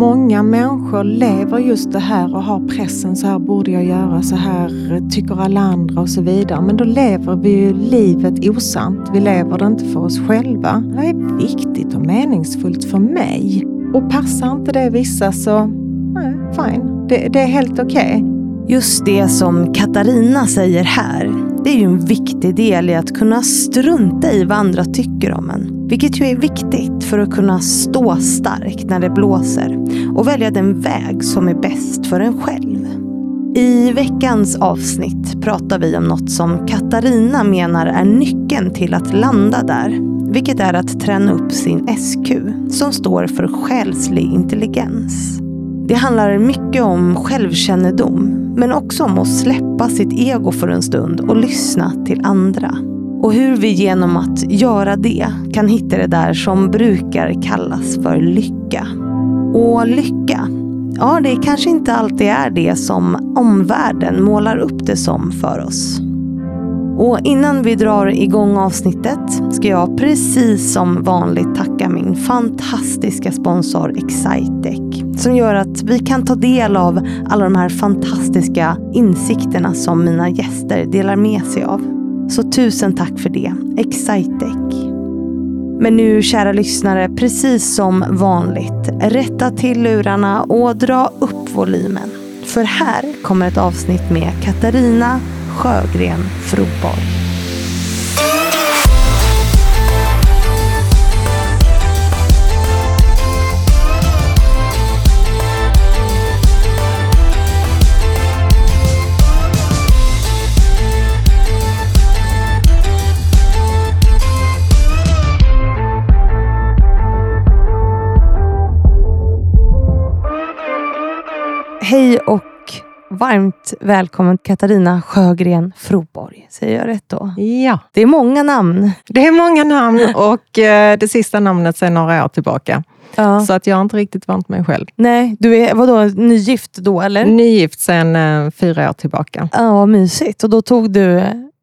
många människor lever just det här och har pressen, så här borde jag göra, så här tycker alla andra och så vidare. Men då lever vi ju livet osant. Vi lever det inte för oss själva. Vad är viktigt och meningsfullt för mig? Och passar inte det vissa så, nej, fine. Det, det är helt okej. Okay. Just det som Katarina säger här, det är ju en viktig del i att kunna strunta i vad andra tycker om en. Vilket ju är viktigt för att kunna stå stark när det blåser och välja den väg som är bäst för en själv. I veckans avsnitt pratar vi om något som Katarina menar är nyckeln till att landa där. Vilket är att träna upp sin SQ, som står för själslig intelligens. Det handlar mycket om självkännedom, men också om att släppa sitt ego för en stund och lyssna till andra. Och hur vi genom att göra det kan hitta det där som brukar kallas för lycka. Och lycka, ja det kanske inte alltid är det som omvärlden målar upp det som för oss. Och innan vi drar igång avsnittet ska jag precis som vanligt tacka min fantastiska sponsor Excitec som gör att vi kan ta del av alla de här fantastiska insikterna som mina gäster delar med sig av. Så tusen tack för det, Excitec. Men nu kära lyssnare, precis som vanligt, rätta till lurarna och dra upp volymen. För här kommer ett avsnitt med Katarina Sjögren Froborg. Varmt välkommen Katarina Sjögren Froborg. Säger jag rätt då? Ja. Det är många namn. Det är många namn och eh, det sista namnet sedan några år tillbaka. Ja. Så att jag har inte riktigt vant mig själv. Nej, du är vadå, nygift då eller? Nygift sedan eh, fyra år tillbaka. Ja, vad mysigt. Och då tog du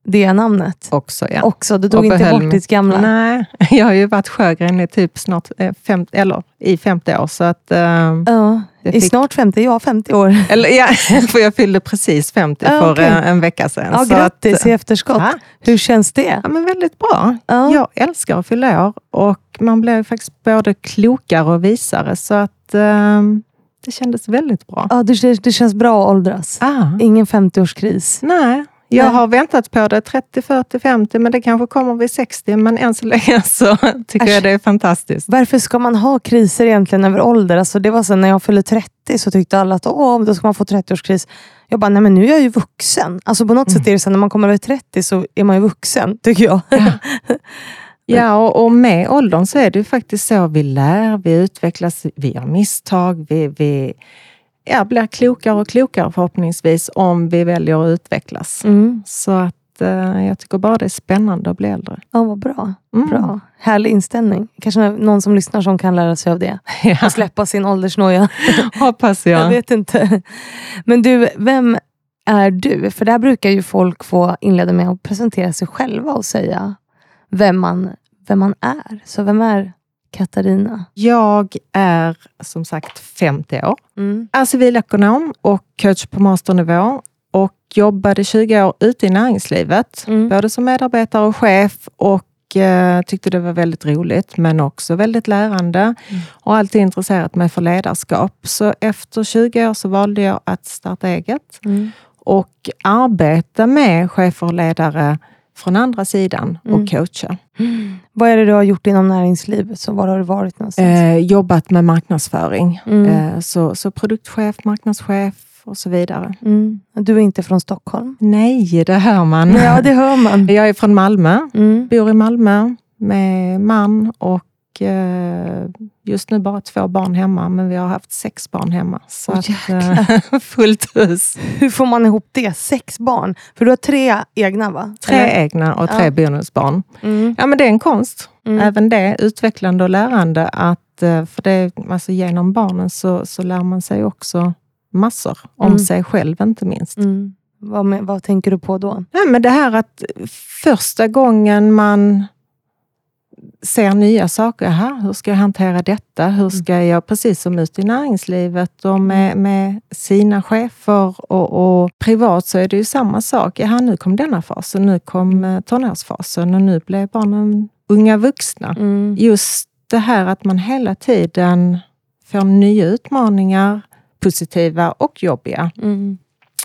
det namnet? Också, ja. Också, du tog inte bort ditt gamla? Nej, jag har ju varit Sjögren i typ snart eh, fem, eller i 50 år. Så att, uh, ja, i fick... snart 50, jag 50 år. Eller, ja, för jag fyllde precis 50 ja, för okay. en, en, vecka sedan. Ja, så grattis att, i efterskott. Ja. Hur känns det? Ja, men väldigt bra. Ja. Jag älskar att fylla år och man blir faktiskt både klokare och visare. Så att uh, det kändes väldigt bra. Ja, det, det känns bra att åldras. Ah. Ingen 50-årskris. Nej. Jag Nej. har väntat på det 30, 40, 50 men det kanske kommer vid 60. Men än så länge så tycker Äsch. jag det är fantastiskt. Varför ska man ha kriser egentligen över ålder? Alltså det var så när jag fyllde 30 så tyckte alla att Åh, då ska man få 30-årskris. Jag bara, nej men nu är jag ju vuxen. Alltså på något mm. sätt är det så när man kommer över 30 så är man ju vuxen, tycker jag. Ja. Ja, och, och, med åldern så är det ju faktiskt så vi lär, vi utvecklas, vi gör misstag, vi, vi ja, blir klokare och klokare förhoppningsvis om vi väljer att utvecklas. Mm. Så att eh, jag tycker bara det är spännande att bli äldre. Ja, vad bra. Mm. bra. Härlig inställning. Kanske någon som lyssnar som kan lära sig av det. Ja. Och släppa sin åldersnoja. Hoppas jag. jag vet inte. Men du, vem är du? För där brukar ju folk få inleda med att presentera sig själva och säga vem man, vem man är. Så vem är Katarina? Jag är som sagt 50 år. Mm. Är civilekonom och coach på masternivå och jobbade 20 år ute i näringslivet. Mm. Både som medarbetare och chef och eh, tyckte det var väldigt roligt men också väldigt lärande. Mm. Och alltid intresserat mig för ledarskap. Så efter 20 år så valde jag att starta eget mm. och arbeta med chefer och ledare från andra sidan och mm. coacha. Mm. Vad är det du har gjort inom näringslivet? Så var har du varit någonstans? Eh, jobbat med marknadsföring. Mm. Eh, så, så produktchef, marknadschef och så vidare. Mm. Du är inte från Stockholm? Nej, det hör man. Ja, det hör man. Jag är från Malmö. Mm. Bor i Malmö med man och Eh, just nu bara två barn hemma, men vi har haft sex barn hemma. Så oh, att, eh, fullt hus. Hur får man ihop det? Sex barn? För du har tre egna va? Tre Eller? egna och tre ja. bonusbarn. Mm. Ja, men det är en konst. Mm. Även det, utvecklande och lärande. Att, eh, för det, alltså genom barnen så, så lär man sig också massor. Om mm. sig själv inte minst. Mm. Vad, vad tänker du på då? Ja, men det här att första gången man ser nya saker. Aha, hur ska jag hantera detta? Hur ska mm. jag, precis som ute i näringslivet och med, mm. med sina chefer och, och, privat så är det ju samma sak. Aha, nu kom denna fasen, nu kom eh, tonårsfasen och nu blev barnen unga vuxna. Mm. Just det här att man hela tiden får nya utmaningar, positiva och jobbiga. Mm.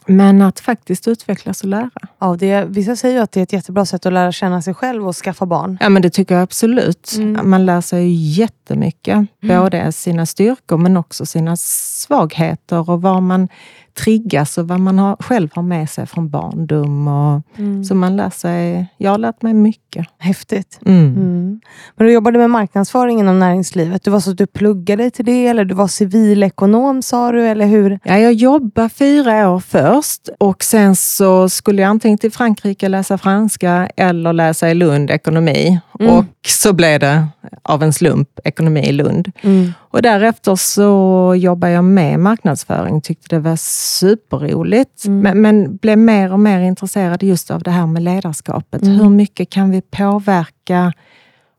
Men att faktiskt utvecklas och lära. Ja, det, vissa säger ju att det är ett jättebra sätt att lära känna sig själv och skaffa barn. Ja, men det tycker jag absolut. Mm. Man lär sig jättemycket. Mm. Både sina styrkor men också sina svagheter och var man triggas och vad man har, själv har med sig från barndom. Och, mm. Så man lär sig, jag har lärt mig mycket. Häftigt. Mm. Mm. Men du jobbade med marknadsföring inom näringslivet. Du var så att du pluggade till det eller du var civilekonom sa du, eller hur? Ja, jag jobbade fyra år först och sen så skulle jag antingen till Frankrike läsa franska eller läsa i Lund ekonomi. Mm. Och så blev det av en slump ekonomi i Lund. Mm. Och därefter så jobbade jag med marknadsföring, tyckte det var superroligt. Mm. Men, men, blev mer och mer intresserad just av det här med ledarskapet. Mm. Hur mycket kan vi påverka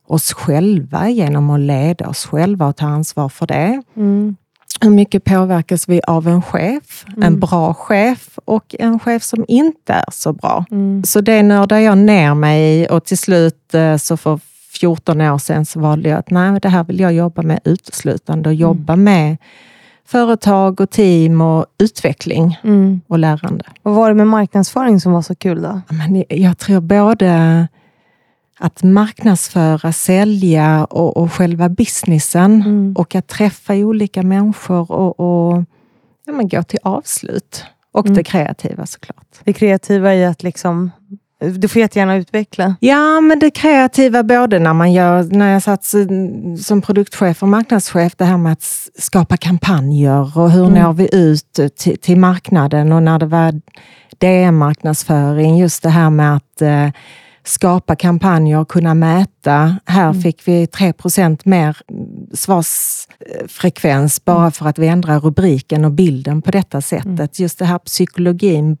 oss själva genom att leda oss själva och ta ansvar för det? Mm. Hur mycket påverkas vi av en chef, en mm. bra chef och en chef som inte är så bra? Mm. Så det nördar jag ner mig i och till slut eh, så för 14 år sedan så valde jag att nej, det här vill jag jobba med uteslutande och mm. jobba med företag och team och utveckling mm. och lärande. Vad var det med marknadsföring som var så kul då? Men jag tror både att marknadsföra, sälja och, och själva businessen mm. och att träffa olika människor och, och ja, men gå till avslut. Och mm. det kreativa såklart. Det kreativa i att liksom du får jättegärna utveckla. Ja, men det kreativa både när man gör, när jag satt som produktchef och marknadschef, det här med att skapa kampanjer och hur mm. når vi ut till, till marknaden och när det var DM-marknadsföring, just det här med att eh, skapa kampanjer och kunna mäta. Här mm. fick vi 3% mer svarsfrekvens bara för att vi ändrar rubriken och bilden på detta sättet. Mm. Just det här psykologin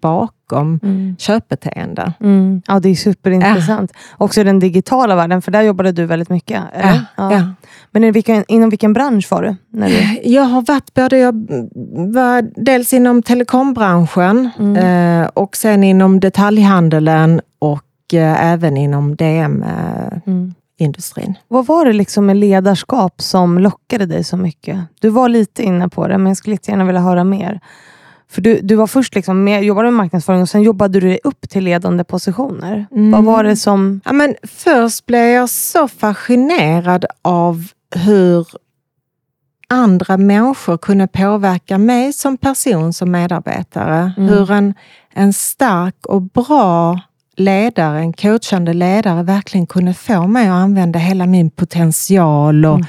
bakom mm. köpbeteende. Mm. Ja, det är superintressant. Ja. Också den digitala världen, för där jobbade du väldigt mycket. Ja. ja. Men vilken, inom vilken bransch var du, när du? Jag har varit både, jag var dels inom telekombranschen mm. eh, och sen inom detaljhandeln och Eh, även inom DM-industrin. Mm. Vad var det liksom med ledarskap som lockade dig så mycket? Du var lite inne på det, men jag skulle gärna vilja höra mer. För du, du var först liksom med, jobbade med marknadsföring och sen jobbade du dig upp till ledande positioner. Mm. Vad var det som... Ja, men först blev jag så fascinerad av hur andra människor kunde påverka mig som person, som medarbetare. Mm. Hur en, en stark och bra ledare, en coachande ledare verkligen kunde få mig att använda hela min potential och, mm.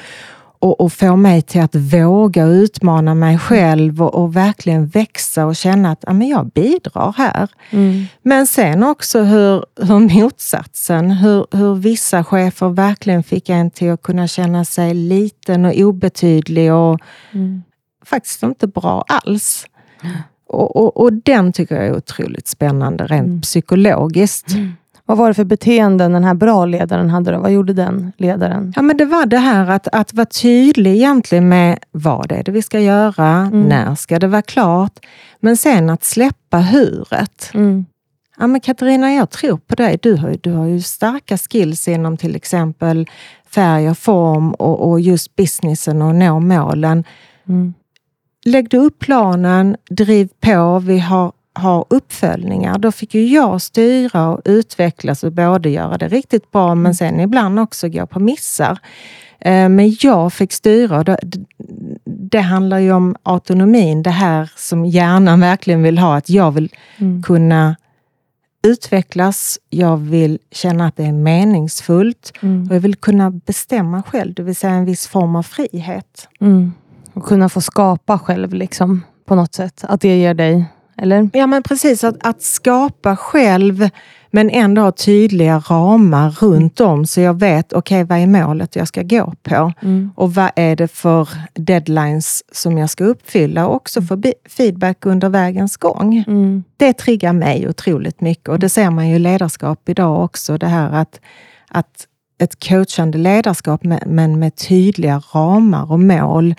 Och, och, få mig till att våga utmana mig själv och, och verkligen växa och känna att ja, men jag bidrar här. Mm. Men sen också hur, hur motsatsen, hur, hur vissa chefer verkligen fick en till att kunna känna sig liten och obetydlig och mm. faktiskt inte bra alls. Och, och, och, den tycker jag är otroligt spännande rent mm. psykologiskt. Vad var det för beteenden den här bra ledaren hade? Då? Vad gjorde den ledaren? Ja, men det var det här att, att vara tydlig egentligen med vad det är det vi ska göra, mm. när ska det vara klart, men sen att släppa huret. Mm. Ja, men Katarina, jag tror på dig. Du har, du har ju starka skills inom till exempel färg och form och, och just businessen och nå målen. Mm lägg du upp planen, driv på, vi har, har uppföljningar. Då fick ju jag styra och utvecklas och både göra det riktigt bra men mm. sen ibland också gå på missar. Eh, men jag fick styra. Det, det handlar ju om autonomin, det här som hjärnan verkligen vill ha. Att jag vill mm. kunna utvecklas, jag vill känna att det är meningsfullt mm. och jag vill kunna bestämma själv, det vill säga en viss form av frihet. Mm. Och kunna få skapa själv liksom, på något sätt. Att det ger dig, eller? Ja, men precis. Att, att skapa själv, men ändå ha tydliga ramar runt om så jag vet, okej, okay, vad är målet jag ska gå på? Mm. Och vad är det för deadlines som jag ska uppfylla? Och också få feedback under vägens gång. Mm. Det triggar mig otroligt mycket och det ser man ju i ledarskap idag också. Det här att, att ett coachande ledarskap men med tydliga ramar och mål,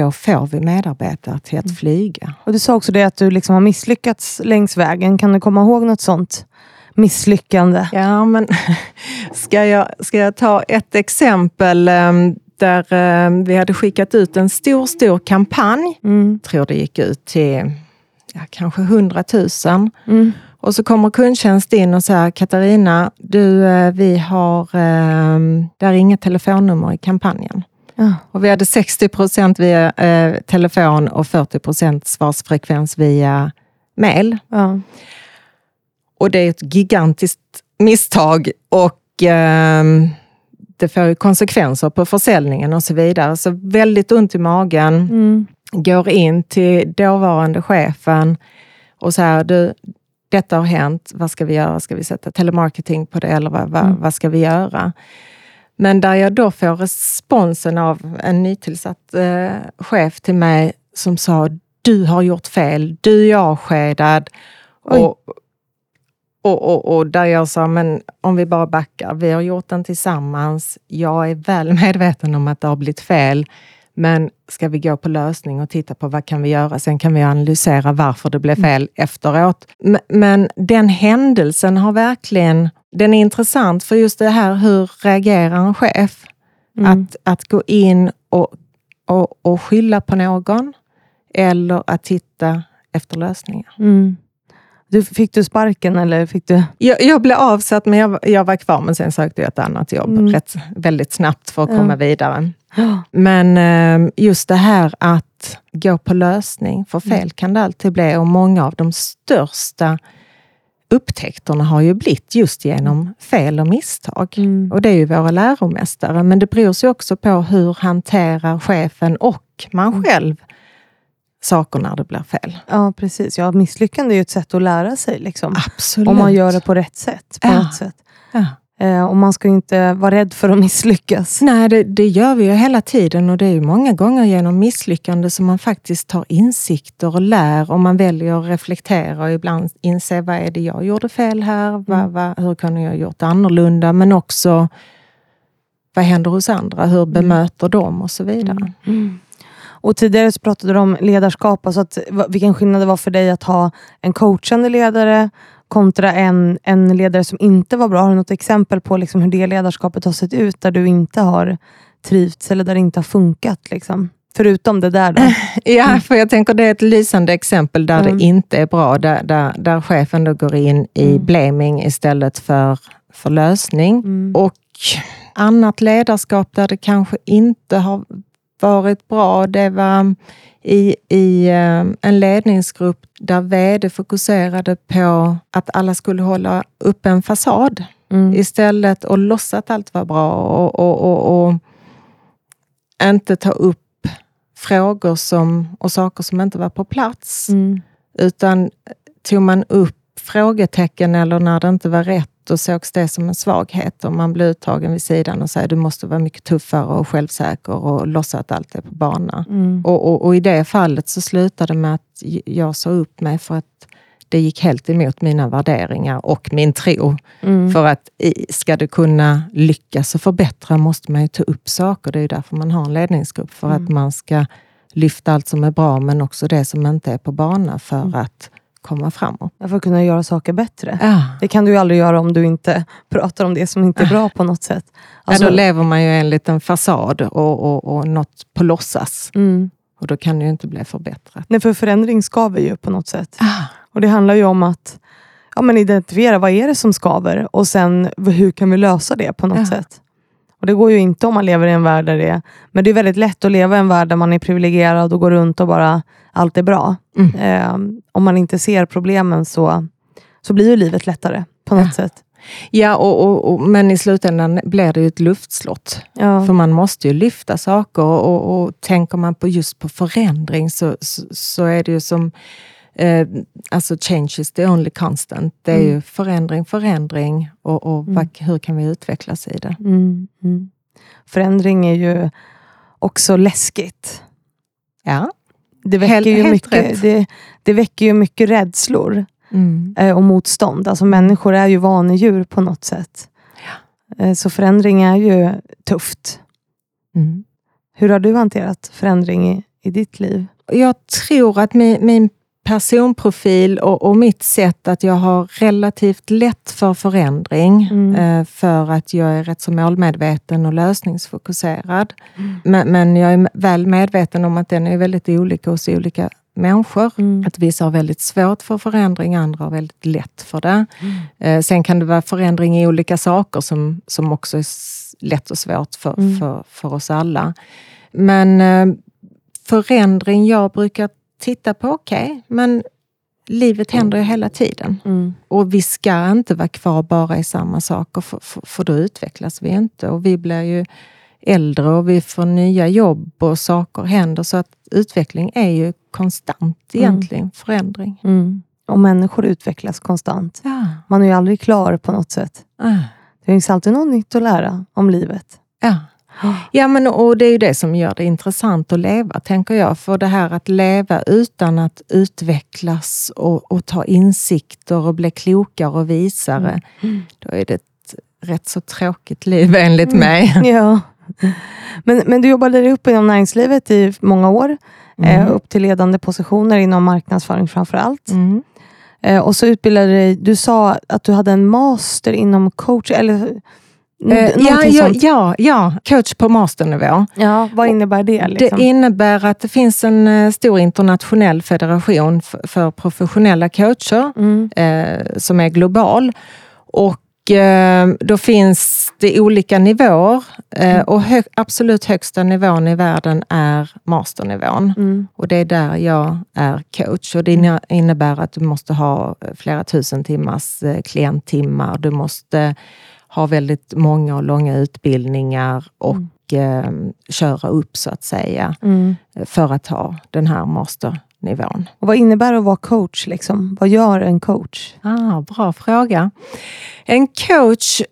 då får vi medarbetare till att mm. flyga. Och Du sa också det att du liksom har misslyckats längs vägen. Kan du komma ihåg något sånt misslyckande? Ja, men ska jag, ska jag ta ett exempel ehm, där ehm, vi hade skickat ut en stor, stor kampanj. Mm. Jag tror det gick ut till ja, kanske 100 000. Mm. Och så kommer kundtjänst in och säger Katarina, du, eh, vi har, ehm, det är inget telefonnummer i kampanjen. Ja. Och vi hade 60 procent via eh, telefon och 40 procent svarsfrekvens via mail. Ja. Och det är ett gigantiskt misstag och eh, det får konsekvenser på försäljningen och så vidare. Så väldigt ont i magen. Mm. Går in till dåvarande chefen och säger, du, detta har hänt, vad ska vi göra? Ska vi sätta telemarketing på det eller vad, vad, mm. vad ska vi göra? Men där jag då får responsen av en nytillsatt eh, chef till mig som sa, du har gjort fel, du är avskedad. Och, och, och, och, där jag sa, men om vi bara backar, vi har gjort den tillsammans. Jag är väl medveten om att det har blivit fel. Men ska vi gå på lösning och titta på vad kan vi göra? Sen kan vi analysera varför det blev mm. fel mm. efteråt. Men den händelsen har verkligen, den är intressant för just det här, hur reagerar en chef? Mm. Att, att gå in och, och, och skylla på någon eller att titta efter lösningar. Mm. Du, fick du sparken eller fick du? Jag, jag blev avsatt, men jag, jag, var kvar. Men sen sökte jag ett annat jobb mm. rätt, väldigt snabbt för att ja. komma vidare. Men eh, just det här att gå på lösning, för fel mm. kan det alltid bli. Och många av de största upptäckterna har ju blivit just genom fel och misstag. Mm. Och det är ju våra läromästare. Men det beror sig också på hur hanterar chefen och man mm. själv saker när det blir fel. Ja, precis. Ja, misslyckande är ju ett sätt att lära sig. Liksom. Absolut. Om man gör det på rätt sätt. På ja. sätt. Ja. Eh, och man ska inte vara rädd för att misslyckas. Nej, det, det, gör vi ju hela tiden och det är ju många gånger genom misslyckande som man faktiskt tar insikter och lär och man väljer att reflektera och ibland inse vad är det jag gjorde fel här? Mm. Vad, vad, hur kunde jag gjort annorlunda? Men också vad händer hos andra? Hur mm. bemöter mm. de och så vidare. Mm. mm. Och Tidigare så pratade du om ledarskap, alltså att, vilken skillnad det var för dig att ha en coachande ledare kontra en, en ledare som inte var bra. Har du något exempel på liksom hur det ledarskapet har sett ut där du inte har trivts eller där det inte har funkat? Liksom? Förutom det där då? Ja, för jag tänker det är ett lysande exempel där mm. det inte är bra. Där, där, där chefen då går in i mm. blaming istället för, för lösning. Mm. Och annat ledarskap där det kanske inte har varit bra. Det var i, i eh, en ledningsgrupp där VD fokuserade på att alla skulle hålla upp en fasad mm. istället och låtsas att allt var bra och, och, och, och, inte ta upp frågor som, och saker som inte var på plats. Mm. Utan tog man upp frågetecken eller när det inte var rätt då sågs det som en svaghet och man blev uttagen vid sidan och sa du måste vara mycket tuffare och självsäker och låtsas att allt är på bana. Mm. Och, och, och, i det fallet så slutade det med att jag sa upp mig för att det gick helt emot mina värderingar och min tro. Mm. För att ska du kunna lyckas och förbättra måste man ju ta upp saker. Det är därför man har en ledningsgrupp. För mm. att man ska lyfta allt som är bra men också det som inte är på bana för mm. att komma framåt. För att kunna göra saker bättre. Ja. Det kan du ju aldrig göra om du inte pratar om det som inte är bra på något sätt. Alltså, ja, då lever man ju enligt en fasad och, och, och något på låtsas. Mm. Och då kan det ju inte bli förbättrat. Nej, för förändring skaver ju på något sätt. Ah. Och det handlar ju om att ja, men identifiera vad är det som skaver och sen hur kan vi lösa det på något ja. sätt. Och Det går ju inte om man lever i en värld där det är... Men det är väldigt lätt att leva i en värld där man är privilegierad och går runt och bara allt är bra. Mm. Eh, om man inte ser problemen så, så blir ju livet lättare på något ja. sätt. Ja, och, och, och, men i slutändan blir det ju ett luftslott. Ja. För man måste ju lyfta saker och, och, tänker man på just på förändring så, så, så är det ju som eh, alltså change is the only constant. Det är mm. ju förändring, förändring och, och mm. vad, hur kan vi utvecklas i det? Mm. mm. Förändring är ju också läskigt. Ja. Det väcker, ju mycket, det, det, väcker ju mycket rädslor mm. eh, och motstånd. Alltså människor är ju vanedjur på något sätt. Eh, så förändring är ju tufft. Mm. Hur har du hanterat förändring i, i ditt liv? Jag tror att min, min personprofil och, och, mitt sätt att jag har relativt lätt för förändring. Mm. Eh, för att jag är rätt så målmedveten och lösningsfokuserad. Mm. Men, men, jag är väl medveten om att den är väldigt olika hos olika människor. Mm. Att vissa har väldigt svårt för förändring, andra har väldigt lätt för det. Mm. Eh, sen kan det vara förändring i olika saker som, som också är lätt och svårt för, mm. för, för oss alla. Men eh, förändring, jag brukar titta på, okej, okay, men livet händer ju hela tiden. Mm. Och vi ska inte vara kvar bara i samma saker, för, för, för då utvecklas vi inte. Och vi blir ju äldre och vi får nya jobb och saker händer. Så att utveckling är ju konstant mm. egentligen, mm. förändring. Mm. Och människor utvecklas konstant. Ja. Man är ju aldrig klar på något sätt. Äh. Det finns alltid något nytt att lära om livet. Ja. Ja, men och det är ju det som gör det intressant att leva, tänker jag. För det här att leva utan att utvecklas och, och ta insikter och bli klokare och visare, mm. då är det ett rätt så tråkigt liv enligt mm. mig. Ja. Men, men du jobbade dig upp inom näringslivet i många år. Mm. Eh, upp till ledande positioner inom marknadsföring framför allt. Mm. Eh, och så utbildade dig, du sa att du hade en master inom coach, eller Eh, ja, ja, ja, ja, coach på masternivå. Ja, vad innebär det? Liksom? Det innebär att det finns en eh, stor internationell federation för, professionella coacher mm. eh, som är global. Och eh, då finns det olika nivåer eh, mm. och hö absolut högsta nivån i världen är masternivån. Mm. Och det är där jag är coach. Och det innebär att du måste ha flera tusen timmars klienttimmar. Du måste har väldigt många och långa utbildningar och mm. eh, köra upp så att säga mm. för att ha den här masternivån. Och vad innebär det att vara coach? Liksom? Vad gör en coach? Ah, bra fråga. En coach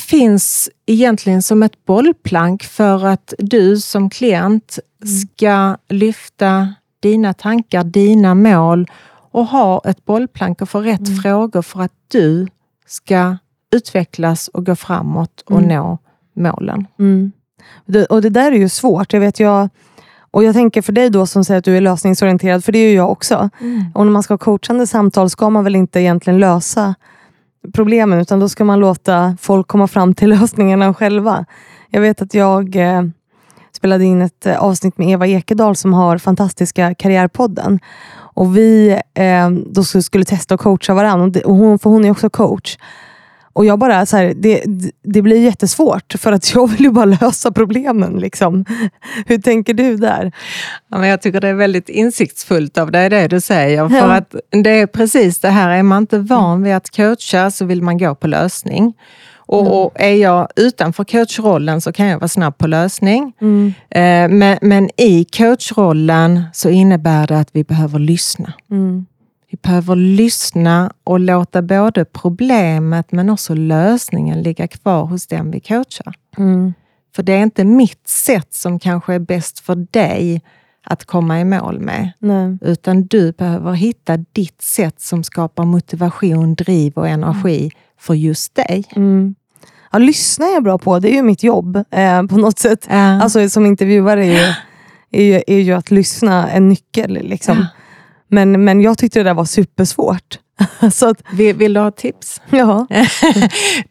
finns egentligen som ett bollplank för att du som klient mm. ska lyfta dina tankar, dina mål och ha ett bollplank och få rätt mm. frågor för att du ska utvecklas och gå framåt och mm. nå målen. Mm. Det, och det där är ju svårt. Jag vet jag, och jag tänker för dig då som säger att du är lösningsorienterad, för det är ju jag också. Mm. Och när man ska ha coachande samtal ska man väl inte egentligen lösa problemen, utan då ska man låta folk komma fram till lösningarna själva. Jag vet att jag eh, spelade in ett eh, avsnitt med Eva Ekedal som har fantastiska Karriärpodden. Och Vi eh, då skulle testa att coacha varandra, och hon, för hon är också coach. Och jag bara, så här, det, det blir jättesvårt för att jag vill ju bara lösa problemen. Liksom. Hur tänker du där? Ja, men jag tycker det är väldigt insiktsfullt av dig det du säger. För att det är precis det här, är man inte van vid att coacha så vill man gå på lösning. Och, mm. och, är jag utanför coachrollen så kan jag vara snabb på lösning. Mm. Eh, men, men, i coachrollen så innebär det att vi behöver lyssna. Mm. Vi behöver lyssna och låta både problemet men också lösningen ligga kvar hos den vi coachar. Mm. För det är inte mitt sätt som kanske är bäst för dig att komma i mål med. Nej. Utan du behöver hitta ditt sätt som skapar motivation, driv och energi mm. för just dig. Mm. Ja, lyssna är jag bra på. Det är ju mitt jobb eh, på något sätt. Äh. Alltså, som intervjuare är ju, är, ju, är ju att lyssna en nyckel. Liksom. Äh. Men, men jag tyckte det där var supersvårt. Så vill, vill, du ha tips? Ja.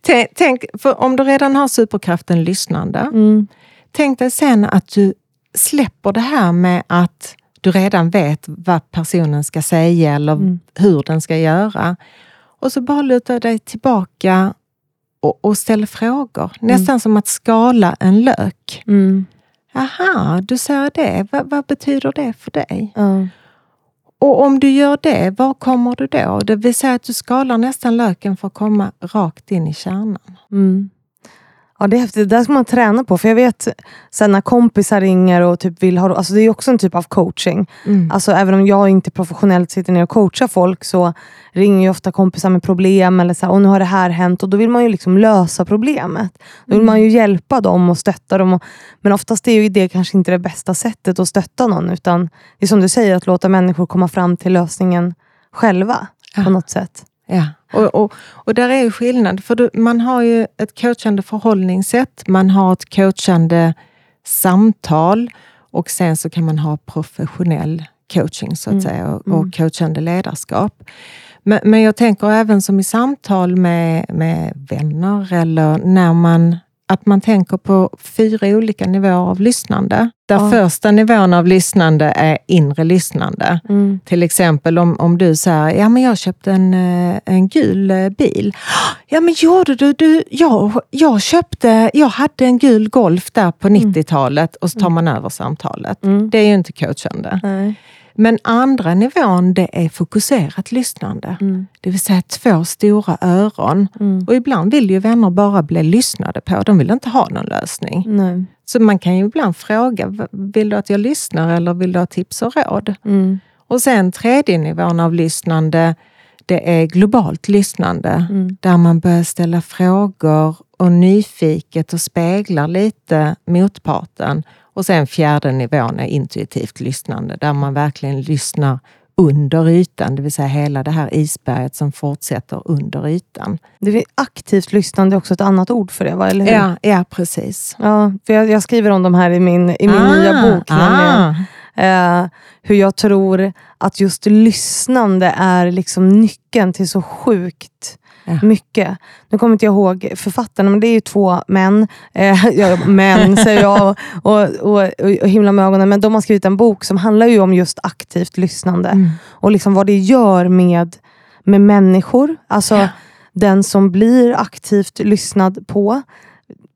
tänk, för om du redan har superkraften lyssnande, mm. tänk dig sen att du släpper det här med att du redan vet vad personen ska säga eller mm. hur den ska göra. Och så bara lutar dig tillbaka och, och ställer frågor. Mm. Nästan som att skala en lök. Mm. Aha, du säger det. Va, vad betyder det för dig? Mm. Och om du gör det, var kommer du då? Det vill säga att du skalar nästan löken för att komma rakt in i kärnan. Mm. Ja, det är häftigt. Det där ska man träna på. För jag vet sen när kompisar ringer och typ vill ha... Alltså det är också en typ av coaching. Mm. Alltså även om jag inte professionellt sitter ner och coachar folk så ringer ju ofta kompisar med problem eller så här, och nu har det här hänt och då vill man ju liksom lösa problemet. Då vill mm. man ju hjälpa dem och stötta dem. Och, men oftast är ju det kanske inte det bästa sättet att stötta någon utan det är som du säger, att låta människor komma fram till lösningen själva ja. på något sätt. Ja, och, och, och där är ju skillnad. För du, man har ju ett coachande förhållningssätt, man har ett coachande samtal och sen så kan man ha professionell coaching så att mm. säga och, och mm. coachande ledarskap. Men, men, jag tänker även som i samtal med, med vänner eller när man att man tänker på fyra olika nivåer av lyssnande. Där ja. första nivån av lyssnande är inre lyssnande. Mm. Till exempel om, om du säger, ja men jag köpte en, eh, en gul eh, bil. Ja men gjorde du? du jag, jag köpte, jag hade en gul Golf där på 90-talet mm. och så tar man över samtalet. Mm. Det är ju inte coachande. Nej. Men andra nivån, det är fokuserat lyssnande. Mm. Det vill säga två stora öron. Mm. Och ibland vill ju vänner bara bli lyssnade på. De vill inte ha någon lösning. Nej. Så man kan ju ibland fråga, vill du att jag lyssnar eller vill du ha tips och råd? Mm. Och sen tredje nivån av lyssnande, det är globalt lyssnande. Mm. Där man börjar ställa frågor och nyfiket och speglar lite motparten. Och sen fjärde nivån är intuitivt lyssnande, där man verkligen lyssnar under ytan, det vill säga hela det här isberget som fortsätter under ytan. Det är aktivt lyssnande är också ett annat ord för det, va? eller hur? Ja, ja precis. Ja, för jag, jag skriver om de här i min, i min ah, nya bok. Ah. Eh, hur jag tror att just lyssnande är liksom nyckeln till så sjukt Ja. Mycket. Nu kommer inte jag ihåg författarna, men det är ju två män. Eh, ja, män säger jag och, och, och, himla med ögonen. Men de har skrivit en bok som handlar ju om just aktivt lyssnande. Mm. Och liksom vad det gör med, med människor. Alltså ja. den som blir aktivt lyssnad på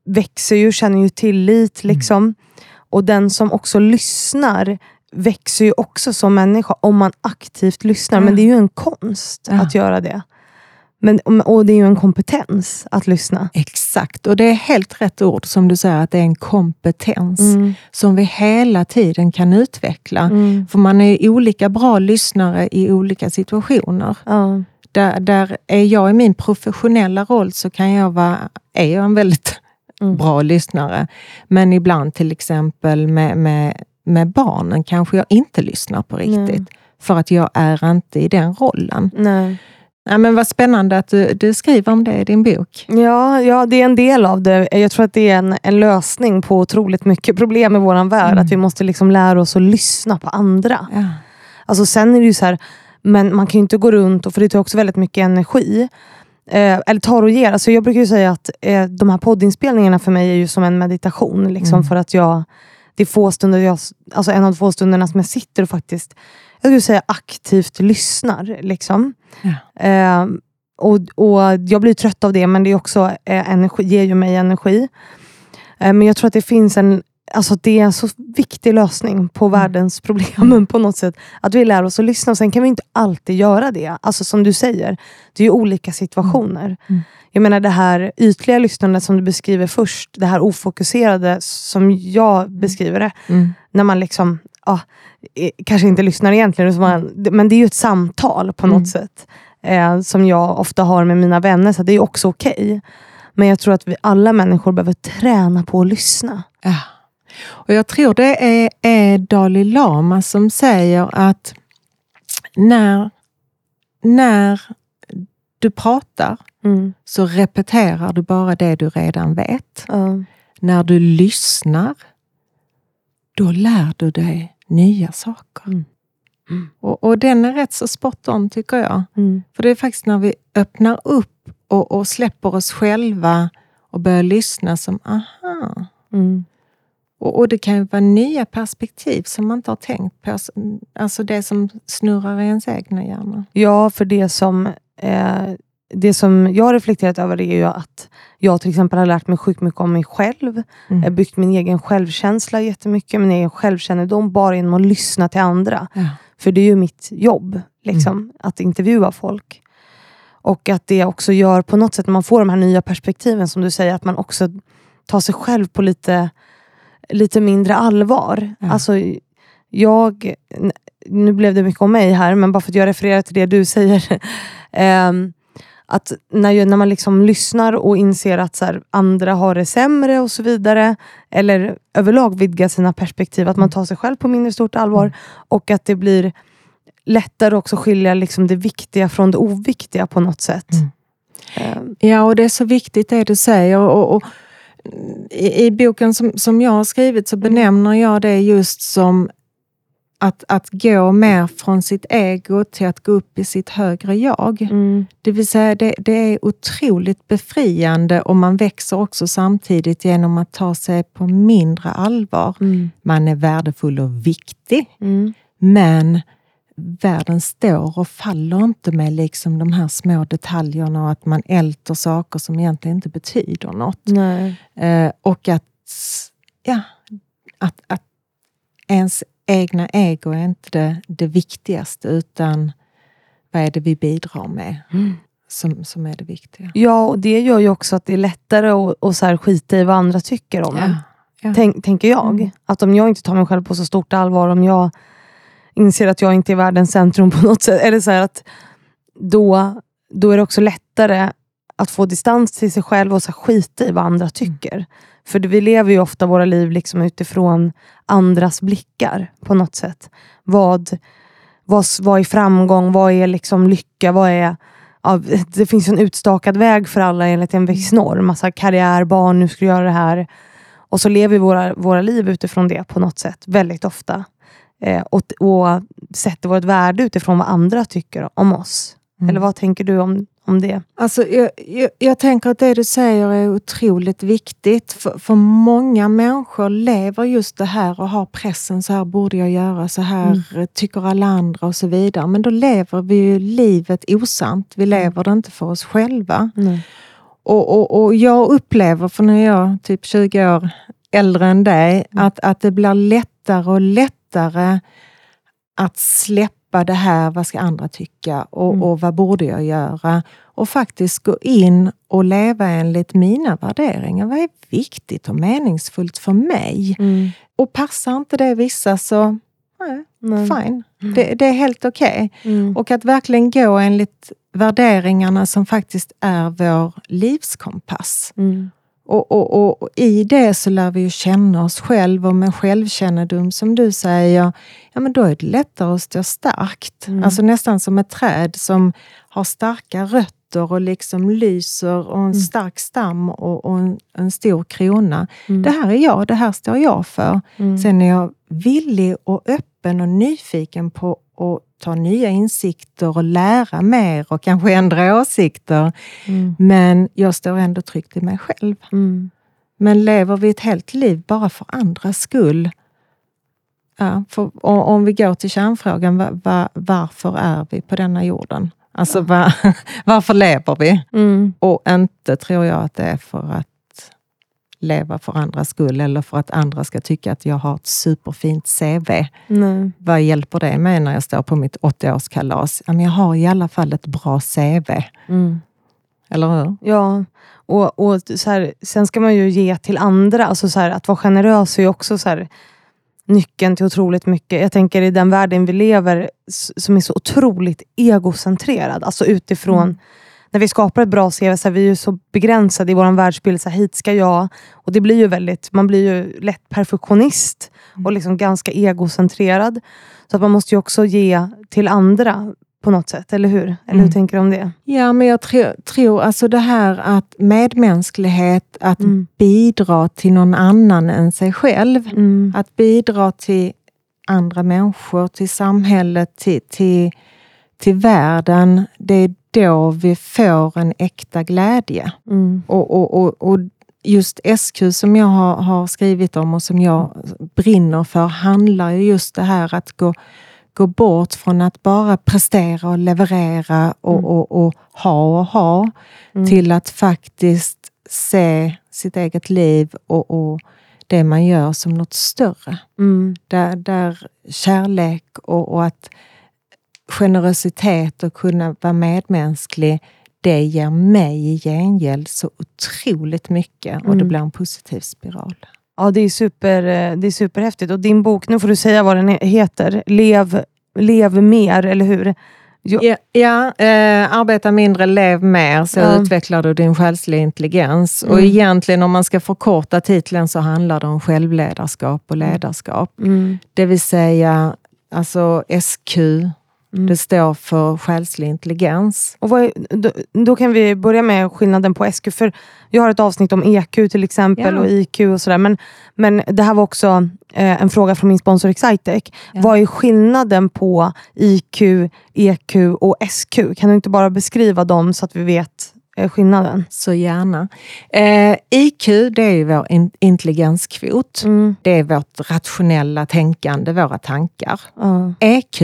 växer ju, känner ju tillit. Mm. Liksom. Mm. Och den som också lyssnar växer ju också som människa om man aktivt lyssnar. Men det är ju en konst att göra det. Men, och det är ju en kompetens att lyssna. Exakt, och det är helt rätt ord som du säger, att det är en kompetens mm. som vi hela tiden kan utveckla. Mm. För man är olika bra lyssnare i olika situationer. Ja. Där, där är jag i min professionella roll så kan jag vara, är jag en väldigt mm. bra lyssnare. Men ibland till exempel med, med, med barnen kanske jag inte lyssnar på riktigt. Nej. För att jag är inte i den rollen. Nej. Ja, men vad spännande att du, du, skriver om det i din bok. Ja, ja, det är en del av det. Jag tror att det är en, en lösning på otroligt mycket problem i vår värld. Mm. Att vi måste liksom lära oss att lyssna på andra. Ja. Alltså, sen är det ju så här, men man kan ju inte gå runt, och, för det tar också väldigt mycket energi. Eh, eller tar och ger. Alltså jag brukar ju säga att eh, de här poddinspelningarna för mig är ju som en meditation. Liksom, mm. För att jag, det är få stunder jag, alltså en av de få stunderna som jag sitter och faktiskt jag skulle säga aktivt lyssnar. Liksom. Ja. Eh, och, och Jag blir trött av det, men det är också, eh, energi, ger ju mig energi. Eh, men jag tror att det finns en Alltså det är en så viktig lösning på mm. världens problem på något sätt. Att vi lär oss att lyssna. Och sen kan vi inte alltid göra det. Alltså som du säger, det är ju olika situationer. Mm. mm. Jag menar det här ytliga lyssnandet som du beskriver först. Det här ofokuserade som jag mm. beskriver det. Mm. När man liksom, ah, kanske inte lyssnar egentligen, men det är ju ett samtal på något sätt. Eh, som jag ofta har med mina vänner. Så det är också okej. Okay. Men jag tror att vi alla människor behöver träna på att lyssna. Ja. Och Jag tror det är, är Dalai Lama som säger att när, när du pratar mm. så repeterar du bara det du redan vet. Mm. När du lyssnar, då lär du dig nya saker. Mm. Mm. Och, och, den är rätt så spot on tycker jag. Mm. För det är faktiskt när vi öppnar upp och, och släpper oss själva och börjar lyssna som aha. Mm. Och, och, det kan ju vara nya perspektiv som man inte har tänkt på. Alltså det som snurrar i ens egna hjärna. Ja, för det som, eh, det som jag har reflekterat över är ju att jag till exempel har lärt mig sjukt mycket om mig själv. Mm. Jag har byggt min egen självkänsla jättemycket. Min egen självkännedom bara genom att lyssna till andra. Ja. För det är ju mitt jobb, liksom, mm. att intervjua folk. Och att det också gör på något sätt, när man får de här nya perspektiven som du säger, att man också tar sig själv på lite lite mindre allvar. Ja. Alltså, jag, nu blev det mycket om mig här, men bara för att jag refererar till det du säger. um, att när, när man liksom lyssnar och inser att så här, andra har det sämre och så vidare, eller överlag vidgar sina perspektiv, att man tar sig själv på mindre stort allvar och att det blir lättare också skilja liksom det viktiga från det oviktiga på något sätt. Mm. Um. Ja, och det är så viktigt det du säger. Och, och i, i, boken som, som jag har skrivit så benämner jag det just som att, att gå mer från sitt ego till att gå upp i sitt högre jag. Mm. Det vill säga, det, det, är otroligt befriande och man växer också samtidigt genom att ta sig på mindre allvar. Mm. Man är värdefull och viktig, mm. men världen står och faller inte med liksom de här små detaljerna och att man älter saker som egentligen inte betyder något. Eh, och att, ja, att, att ens egna ego är inte det, det viktigaste, utan vad är det vi bidrar med? Mm. Som, som är det viktiga. Ja, och det gör ju också att det är lättare att, att så här skita i vad andra tycker om en. Ja. Tänk, tänker jag. Mm. Att om jag inte tar mig själv på så stort allvar, om jag inser att jag inte är världens centrum på något sätt, eller så att då, då är det också lättare att få distans till sig själv och så skita i vad andra tycker. Mm. För vi lever ju ofta våra liv liksom utifrån andras blickar på något sätt. Vad, vad, vad är framgång? Vad är liksom lycka? Vad är, ja, det finns en utstakad väg för alla enligt en viss norm. Massa karriär, barn, nu ska du göra det här. Och så lever vi våra, våra liv utifrån det på något sätt, väldigt ofta. Eh, och, och sätter vårt värde utifrån vad andra tycker om oss. Mm. Eller vad tänker du om, om det? Alltså, jag, jag, jag, tänker att det du säger är otroligt viktigt. För, för många människor lever just det här och har pressen, så här borde jag göra, så här mm. tycker alla andra och så vidare. Men då lever vi ju livet osant. Vi mm. lever det inte för oss själva. Mm. Och, och, och jag upplever, för nu är jag typ 20 år äldre än dig, mm. att, att det blir lättare och lättare att släppa släppa det här, vad ska andra tycka och, mm. och vad borde jag göra? Och faktiskt gå in och leva enligt mina värderingar. Vad är viktigt och meningsfullt för mig? Mm. Och passar inte det vissa så, nej, nej. fine. Mm. Det, det, är helt okej. Okay. Mm. Och att verkligen gå enligt värderingarna som faktiskt är vår livskompass. Mm. Och, och, och, I det så lär vi ju känna oss själva och med självkännedom som du säger, ja men då är det lättare att stå starkt. Mm. Alltså nästan som ett träd som har starka rötter och liksom lyser och en mm. stark stam och, och en, en, stor krona. Mm. Det här är jag, det här står jag för. Mm. Sen är jag villig och öppen och nyfiken på att ta nya insikter och lära mer och kanske ändra åsikter. Mm. Men jag står ändå tryggt i mig själv. Mm. Men lever vi ett helt liv bara för andras skull? Ja, för, om vi går till kärnfrågan, var, var, varför är vi på denna jorden? Alltså ja. var, varför lever vi? Mm. Och inte tror jag att det är för att leva för andras skull eller för att andra ska tycka att jag har ett superfint CV. Nej. Vad hjälper det mig när jag står på mitt 80-årskalas? Jag har i alla fall ett bra CV. Mm. Eller hur? Ja, och, och så här, sen ska man ju ge till andra. Alltså så här, att vara generös är ju också så här, nyckeln till otroligt mycket. Jag tänker i den världen vi lever som är så otroligt egocentrerad. Alltså utifrån mm när vi skapar ett bra CV, så är vi ju så begränsade i vår världsbild. Så här, hit ska jag. Och det blir ju väldigt, man blir ju lätt perfektionist och liksom ganska egocentrerad. Så att man måste ju också ge till andra på något sätt, eller hur? Eller mm. hur tänker du om det? Ja, men jag tro, tror alltså det här att medmänsklighet, att mm. bidra till någon annan än sig själv. Mm. Att bidra till andra människor, till samhället, till, till, till världen. Det är då vi får en äkta glädje. Mm. Och, och, och, och, just SQ som jag har, har, skrivit om och som jag brinner för handlar ju just det här att gå, gå bort från att bara prestera och leverera och, mm. och, och ha och ha mm. till att faktiskt se sitt eget liv och, och det man gör som något större. Mm. Där, där kärlek och, och att generositet och kunna vara medmänsklig, det ger mig i gengäld så otroligt mycket och mm. det blir en positiv spiral. Ja, det är, super, eh, det är superhäftigt. Och din bok, nu får du säga vad den heter. Lev, lev mer, eller hur? Jo. Ja, ja eh, arbeta mindre, lev mer, så ja. utvecklar du din själsliga intelligens. Mm. Och egentligen om man ska förkorta titeln så handlar det om självledarskap och ledarskap. Mm. Det vill säga alltså SQ, Mm. Det står för själslig intelligens. Och är, då, då, kan vi börja med skillnaden på SQ. För jag har ett avsnitt om EQ till exempel ja. och IQ och sådär. Men, men det här var också eh, en fråga från min sponsor Excitec. Ja. Vad är skillnaden på IQ, EQ och SQ? Kan du inte bara beskriva dem så att vi vet eh, skillnaden? Så gärna. Eh, IQ det är vår in intelligenskvot. Mm. Det är vårt rationella tänkande, våra tankar. Mm. EQ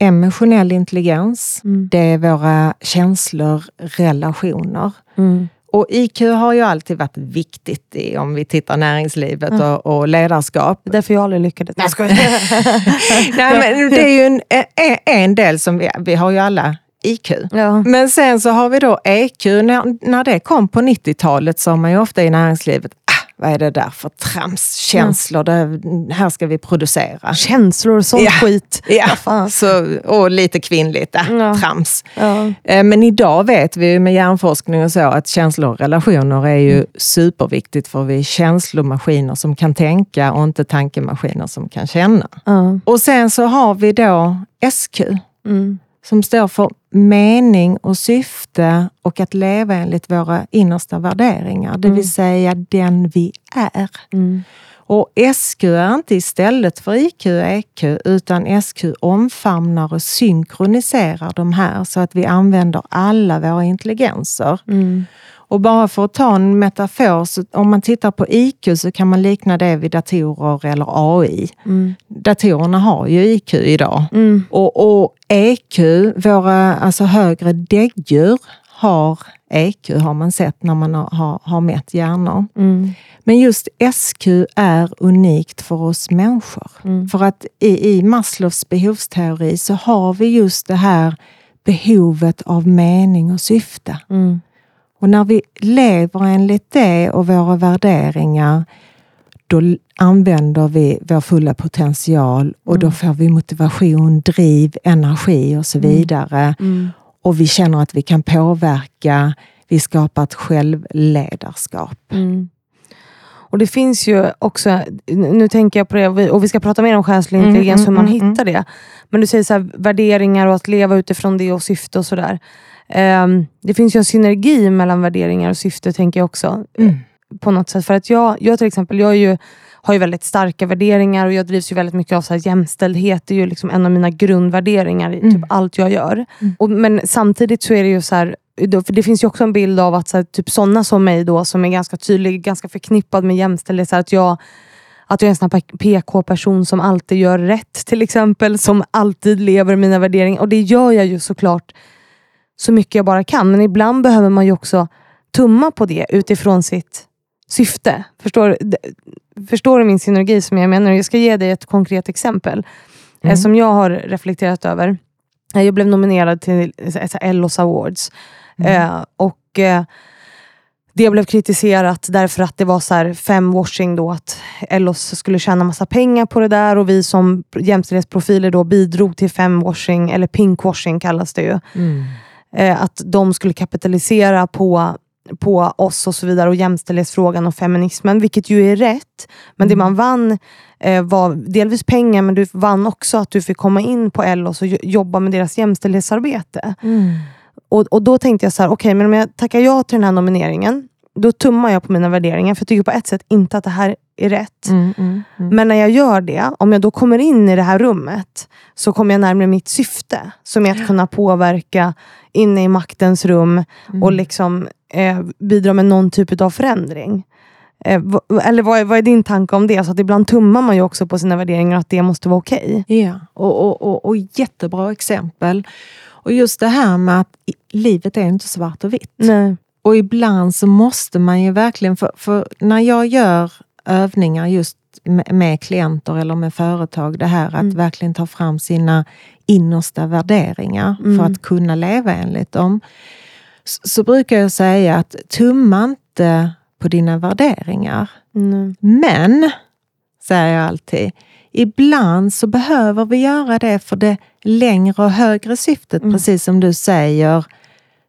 emotionell intelligens, mm. det är våra känslor, relationer. Mm. Och IQ har ju alltid varit viktigt i, om vi tittar näringslivet mm. och, och, ledarskap. Därför jag aldrig lyckades. Nej, Nej, men det är ju en, en, en del som vi, vi har ju alla IQ. Ja. Men sen så har vi då EQ. När, när det kom på 90-talet sa man ju ofta i näringslivet, vad är det där för trams? Känslor, det, här ska vi producera. Känslor och sånt ja. skit. Ja, så, och lite kvinnligt, äh, ja. trams. Ja. Eh, men idag vet vi med hjärnforskning och så att känslor och relationer är ju mm. superviktigt för vi är känslomaskiner som kan tänka och inte tankemaskiner som kan känna. Mm. Och sen så har vi då SQ. Mm som står för mening och syfte och att leva enligt våra innersta värderingar, det vill mm. säga den vi är. Mm. Och SQ är inte istället för IQ och EQ, utan SQ omfamnar och synkroniserar de här så att vi använder alla våra intelligenser. Mm. Och bara för att ta en metafor, så om man tittar på IQ så kan man likna det vid datorer eller AI. Mm. Datorerna har ju IQ idag. Mm. Och, och, EQ, våra alltså högre däggdjur, har EQ har man sett när man har, har mätt hjärnor. Mm. Men just SQ är unikt för oss människor. Mm. För att i, i Maslows behovsteori så har vi just det här behovet av mening och syfte. Mm. Och när vi lever enligt det och våra värderingar, då använder vi vår fulla potential och mm. då får vi motivation, driv, energi och så mm. vidare. Mm. Och vi känner att vi kan påverka. Vi skapar ett självledarskap. Mm. Och det finns ju också, nu tänker jag på det, och vi ska prata mer om själslig mm, intelligens, hur man hittar det. Men du säger så här, värderingar och att leva utifrån det och syfte och sådär. Um, det finns ju en synergi mellan värderingar och syfte, tänker jag också. Mm. På något sätt. För att jag, jag till exempel, jag ju, har ju väldigt starka värderingar och jag drivs ju väldigt mycket av så här, jämställdhet. Det är ju liksom en av mina grundvärderingar i typ mm. allt jag gör. Mm. Och, men samtidigt så är det ju så här, för det finns ju också en bild av att så här, typ sådana som mig då, som är ganska tydlig, ganska förknippad med jämställdhet. Så att jag att jag är en sån PK-person som alltid gör rätt till exempel. Som alltid lever mina värderingar. Och det gör jag ju såklart så mycket jag bara kan. Men ibland behöver man ju också tumma på det utifrån sitt syfte. Förstår, förstår du min synergi som jag menar? Jag ska ge dig ett konkret exempel eh, mm. som jag har reflekterat över. Eh, jag blev nominerad till Ellos Awards. Mm. Eh, och eh, det blev kritiserat därför att det var så här femwashing då, att Ellos skulle tjäna massa pengar på det där och vi som jämställdhetsprofiler då bidrog till femwashing, eller pinkwashing kallas det ju. Mm eh, att de skulle kapitalisera på på oss och så vidare och jämställdhetsfrågan och feminismen, vilket ju är rätt. Men mm. det man vann eh, var delvis pengar, men du vann också att du fick komma in på LOS och jobba med deras jämställdhetsarbete. Mm. Och, och då tänkte jag så här, okej, okay, men om jag tackar ja till den här nomineringen, då tummar jag på mina värderingar. För jag tycker på ett sätt inte att det här är rätt. Mm, mm, mm. Men när jag gör det, om jag då kommer in i det här rummet, så kommer jag närmare mitt syfte. Som är att kunna påverka inne i maktens rum mm. och liksom eh, bidra med någon typ av förändring. Eh, eller vad är, vad är, din tanke om det? Så att ibland tummar man ju också på sina värderingar att det måste vara okej. Okay. Ja, och, och, och, och jättebra exempel. Och just det här med att livet är inte svart och vitt. Nej. Och ibland så måste man ju verkligen, för, för när jag gör övningar just med, med, klienter eller med företag, det här att mm. verkligen ta fram sina innersta värderingar mm. för att kunna leva enligt dem. Så, så, brukar jag säga att tumma inte på dina värderingar. Mm. Men, säger jag alltid, ibland så behöver vi göra det för det längre och högre syftet, mm. precis som du säger,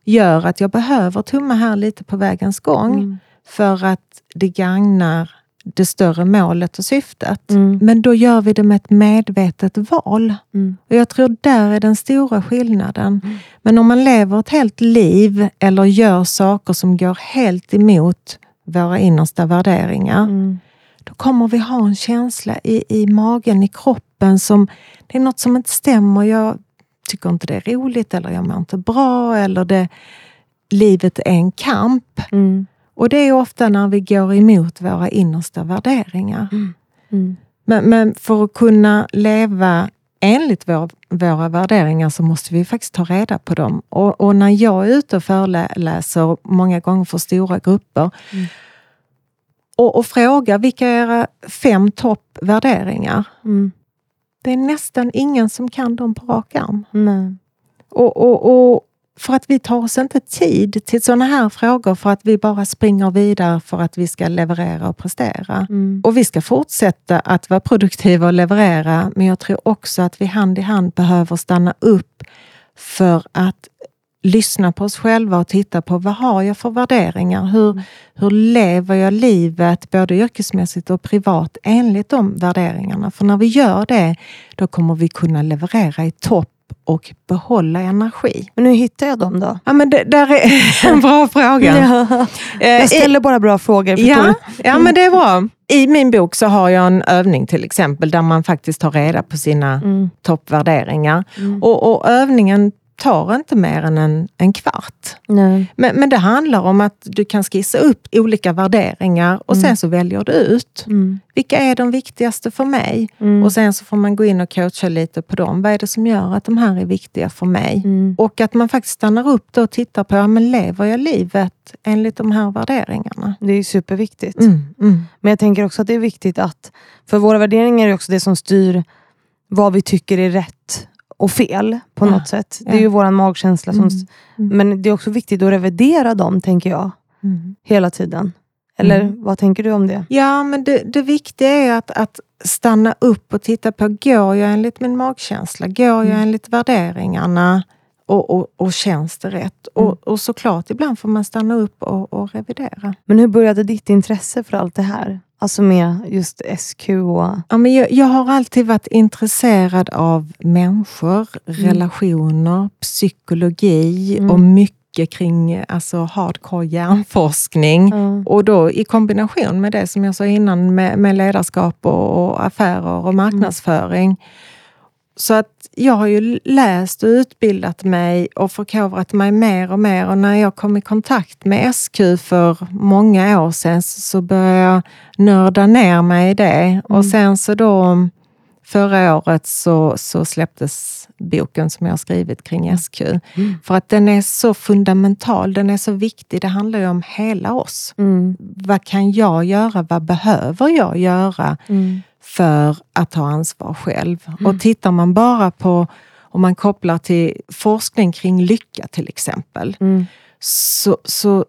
gör att jag behöver tumma här lite på vägens gång. Mm. För att det gagnar det större målet och syftet. Mm. Men då gör vi det med ett medvetet val. Mm. Och Jag tror där är den stora skillnaden. Mm. Men om man lever ett helt liv eller gör saker som går helt emot våra innersta värderingar, mm. då kommer vi ha en känsla i, i magen, i kroppen, som det är något som inte stämmer. Jag tycker inte det är roligt, eller jag mår inte bra, eller det, livet är en kamp. Och det är ofta när vi går emot våra innersta värderingar. Mm. Mm. Men, men, för att kunna leva enligt vår, våra värderingar så måste vi faktiskt ta reda på dem. Och, och, när jag är ute och föreläser, många gånger för stora grupper, mm. och, och frågar vilka är era fem toppvärderingar? Mm. Det är nästan ingen som kan dem på rak arm. Och, och, och för att vi tar oss inte tid till sådana här frågor för att vi bara springer vidare för att vi ska leverera och prestera. Mm. Och vi ska fortsätta att vara produktiva och leverera, men jag tror också att vi hand i hand behöver stanna upp för att lyssna på oss själva och titta på vad har jag för värderingar? Hur, mm. hur lever jag livet, både yrkesmässigt och privat, enligt de värderingarna? För när vi gör det, då kommer vi kunna leverera i topp och behålla energi. Men hur hittar jag dem då? Ja, men det där är en bra fråga. ja. Eh, jag ställer bara bra frågor. Ja, ja, men det är bra. I min bok så har jag en övning till exempel där man faktiskt tar reda på sina mm. toppvärderingar. Mm. Och, och, övningen tar inte mer än en, en kvart. Men, men det handlar om att du kan skissa upp olika värderingar och mm. sen så väljer du ut. Mm. Vilka är de viktigaste för mig? Mm. Och sen så får man gå in och coacha lite på dem. Vad är det som gör att de här är viktiga för mig? Mm. Och att man faktiskt stannar upp och tittar på, men lever jag livet enligt de här värderingarna? Det är superviktigt. Mm, mm. Men jag tänker också att det är viktigt att, för våra värderingar är också det som styr vad vi tycker är rätt och fel på ja. något sätt. Det är ju vår magkänsla. Som, mm. Mm. Men det är också viktigt att revidera dem, tänker jag. Mm. Hela tiden. Eller vad tänker du om det? Ja, men det, det viktiga är att, att stanna upp och titta på, går jag enligt min magkänsla? Går jag mm. enligt värderingarna? Och, och, och känns det rätt? Och, mm. och såklart, ibland får man stanna upp och, och revidera. Men hur började ditt intresse för allt det här? Alltså med just SQ? Och... Ja, men jag, jag har alltid varit intresserad av människor, mm. relationer, psykologi mm. och mycket kring alltså, hardcore hjärnforskning. Mm. Och då i kombination med det som jag sa innan med, med ledarskap och, och affärer och marknadsföring. Så att jag har ju läst och utbildat mig och förkovrat mig mer och mer och när jag kom i kontakt med SQ för många år sedan så började jag nörda ner mig i det. Mm. Och sen så då förra året så, så släpptes boken som jag har skrivit kring. SQ. Mm. För att den är så fundamental, den är så viktig. Det handlar ju om hela oss. Mm. Vad kan jag göra? Vad behöver jag göra? Mm för att ta ansvar själv. Mm. Och tittar man bara på, om man kopplar till forskning kring lycka till exempel, mm. så, så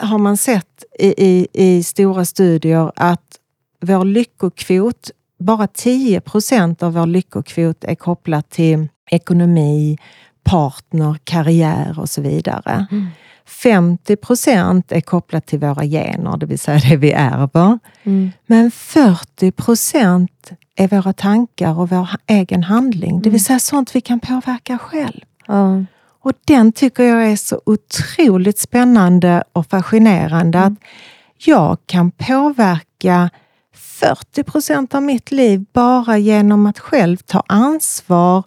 har man sett i, i, i, stora studier att vår lyckokvot, bara 10 procent av vår lyckokvot är kopplat till ekonomi, partner, karriär och så vidare. Mm. 50 procent är kopplat till våra gener, det vill säga det vi ärver. Mm. Men 40 procent är våra tankar och vår egen handling, mm. det vill mm. säga sånt vi kan påverka själv. Mm. Och den tycker jag är så otroligt spännande och fascinerande. Mm. att Jag kan påverka 40 procent av mitt liv bara genom att själv ta ansvar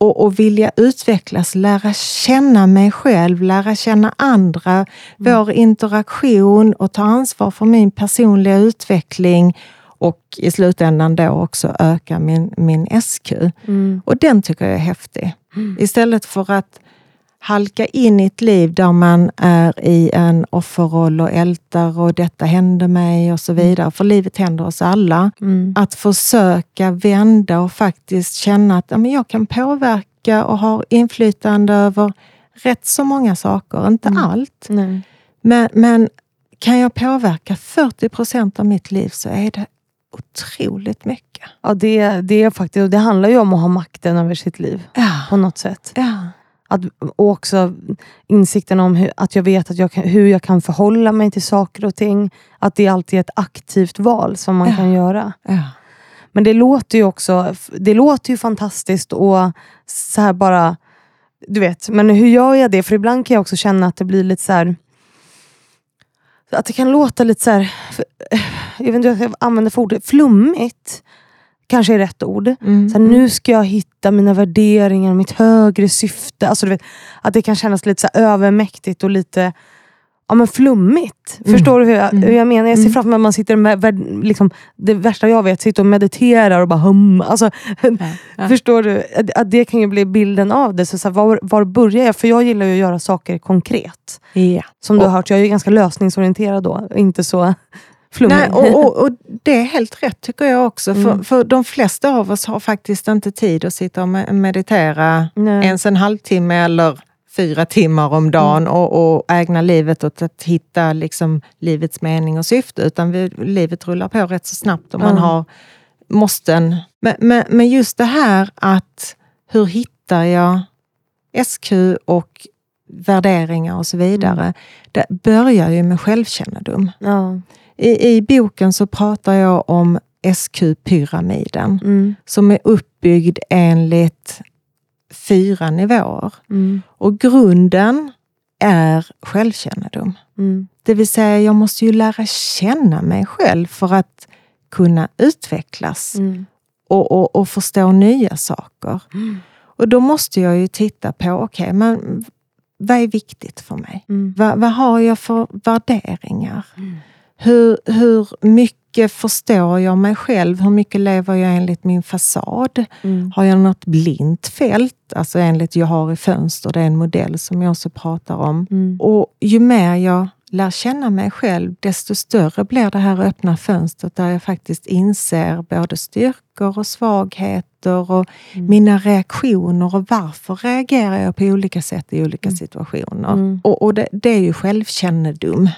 och, och vilja utvecklas, lära känna mig själv, lära känna andra, mm. vår interaktion och ta ansvar för min personliga utveckling och i slutändan då också öka min, min SQ. Mm. Och den tycker jag är häftig. Mm. Istället för att halka in i ett liv där man är i en offerroll och ältar och detta hände mig och så mm. vidare. För livet händer oss alla. Mm. Att försöka vända och faktiskt känna att ja, men jag kan påverka och ha inflytande över rätt så många saker, inte mm. allt. Men, men kan jag påverka 40 procent av mitt liv så är det otroligt mycket. Ja, det, det, är faktiskt, det handlar ju om att ha makten över sitt liv ja. på något sätt. Ja. Att, och också insikten om hur, att jag vet att jag kan, hur jag kan förhålla mig till saker och ting. Att det alltid är ett aktivt val som man Ja. kan göra. Ja. Men det låter ju också det låter ju fantastiskt och så här bara, du vet, men hur gör jag det? För ibland kan jag också känna att det blir lite så här att det kan låta lite så här, för- jag vet inte vad jag ska använda för ord, flummigt kanske är rätt ord. Mm. Så här, nu ska jag hitta mina värderingar, mitt högre syfte. Alltså, du vet, att det kan kännas lite så övermäktigt och lite ja, men flummigt. Mm. Förstår du hur jag, Mm. hur jag menar? Jag ser Mm. framför mig att man sitter med, liksom, det värsta jag vet, sitter och mediterar och bara hum. Alltså, ja. Förstår du? Att, att det kan ju bli bilden av det. Så, så här, var, var börjar jag? För jag gillar ju att göra saker konkret. Ja. Som du har Och- hört, jag är ju ganska lösningsorienterad då. Inte så flummig. Nej, och, och, och det är helt rätt tycker jag också. För, Mm. för de flesta av oss har faktiskt inte tid att sitta och me- meditera Nej. ens en halvtimme eller fyra timmar om dagen Mm. och, och ägna livet åt att hitta liksom, livets mening och syfte. Utan vi, livet rullar på rätt så snabbt och man Mm. har måsten. Men, men, men just det här att hur hittar jag SQ och värderingar och så vidare. Mm. Det börjar ju med självkännedom. Ja. I, I boken så pratar jag om SQ-pyramiden Mm. som är uppbyggd enligt fyra nivåer. Mm. Och grunden är självkännedom. Mm. Det vill säga, jag måste ju lära känna mig själv för att kunna utvecklas Mm. och, och, och förstå nya saker. Mm. Och då måste jag ju titta på, okej, men vad är viktigt för mig? Mm. Vad, vad har jag för värderingar? Mm. Hur, hur mycket förstår jag mig själv? Hur mycket lever jag enligt min fasad? Mm. Har jag något blint fält? Alltså enligt jag har i fönster, det är en modell som jag också pratar om. Mm. Och ju mer jag lär känna mig själv, desto större blir det här öppna fönstret där jag faktiskt inser både styrkor och svagheter och Mm. mina reaktioner och varför reagerar jag på olika sätt i olika situationer. Mm. Och, och det, det är ju självkännedom.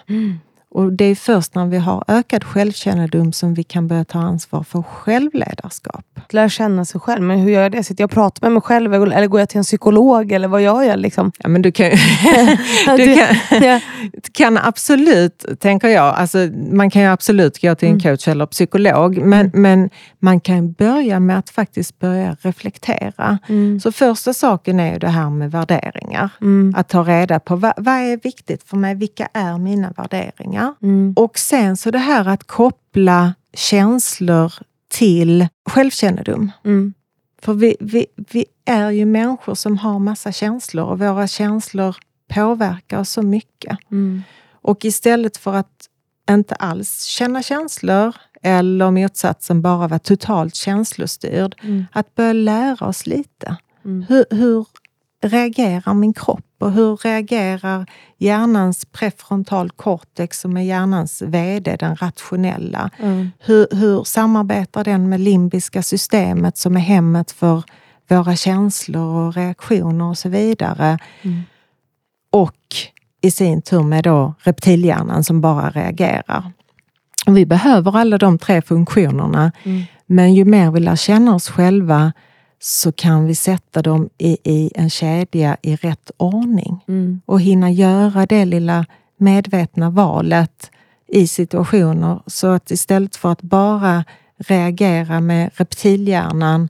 Mm. Och det är först när vi har ökad självkännedom som vi kan börja ta ansvar för självledarskap. Att lära känna sig själv. Men hur gör jag det? Sitter jag och pratar med mig själv? Eller går jag till en psykolog? Eller vad gör jag? Liksom? Ja, men du kan, du kan, kan absolut, tänker jag, alltså, man kan ju absolut gå till en coach eller psykolog, men, men man kan börja med att faktiskt börja reflektera. Mm. Så första saken är ju det här med värderingar. Mm. Att ta reda på vad, vad är viktigt för mig, vilka är mina värderingar? Mm. Och sen så det här att koppla känslor till självkännedom. Mm. För vi, vi, vi är ju människor som har massa känslor och våra känslor påverkar oss så mycket. Mm. Och istället för att inte alls känna känslor eller motsatsen bara vara totalt känslostyrd, Mm. att börja lära oss lite. Mm. Hur, hur reagerar min kropp och hur reagerar hjärnans prefrontal cortex som är hjärnans VD, den rationella? Mm. Hur, hur samarbetar den med limbiska systemet som är hemmet för våra känslor och reaktioner och så vidare? Mm. Och i sin tur med då reptilhjärnan som bara reagerar. Vi behöver alla de tre funktionerna, Mm. men ju mer vi lär känna oss själva så kan vi sätta dem i, i en kedja i rätt ordning Mm. och hinna göra det lilla medvetna valet i situationer. Så att istället för att bara reagera med reptilhjärnan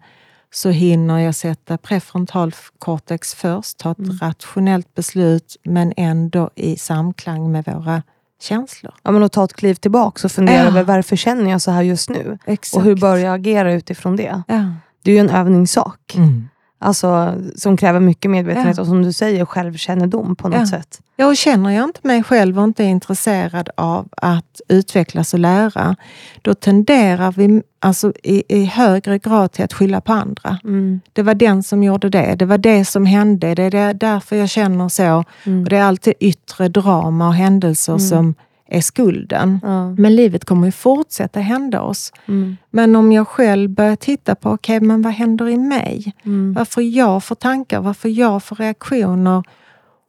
så hinner jag sätta prefrontal cortex först, ta ett Mm. rationellt beslut men ändå i samklang med våra känslor. Ja, men att ta ett kliv tillbaka och fundera Ja. över varför känner jag så här just nu? Exakt. Och hur bör jag agera utifrån det? Ja. Det är ju en övningssak. Mm. Alltså, som kräver mycket medvetenhet Ja. och som du säger, självkännedom på något Ja. sätt. Ja, och känner jag inte mig själv och inte är intresserad av att utvecklas och lära, då tenderar vi alltså, i, i högre grad till att skylla på andra. Mm. Det var den som gjorde det, det var det som hände, det är därför jag känner så. Mm. Och det är alltid yttre drama och händelser Mm. som är skulden. Ja. Men livet kommer ju fortsätta hända oss. Mm. Men om jag själv börjar titta på, okej, men vad händer i mig? Mm. Varför jag får tankar, varför jag får reaktioner?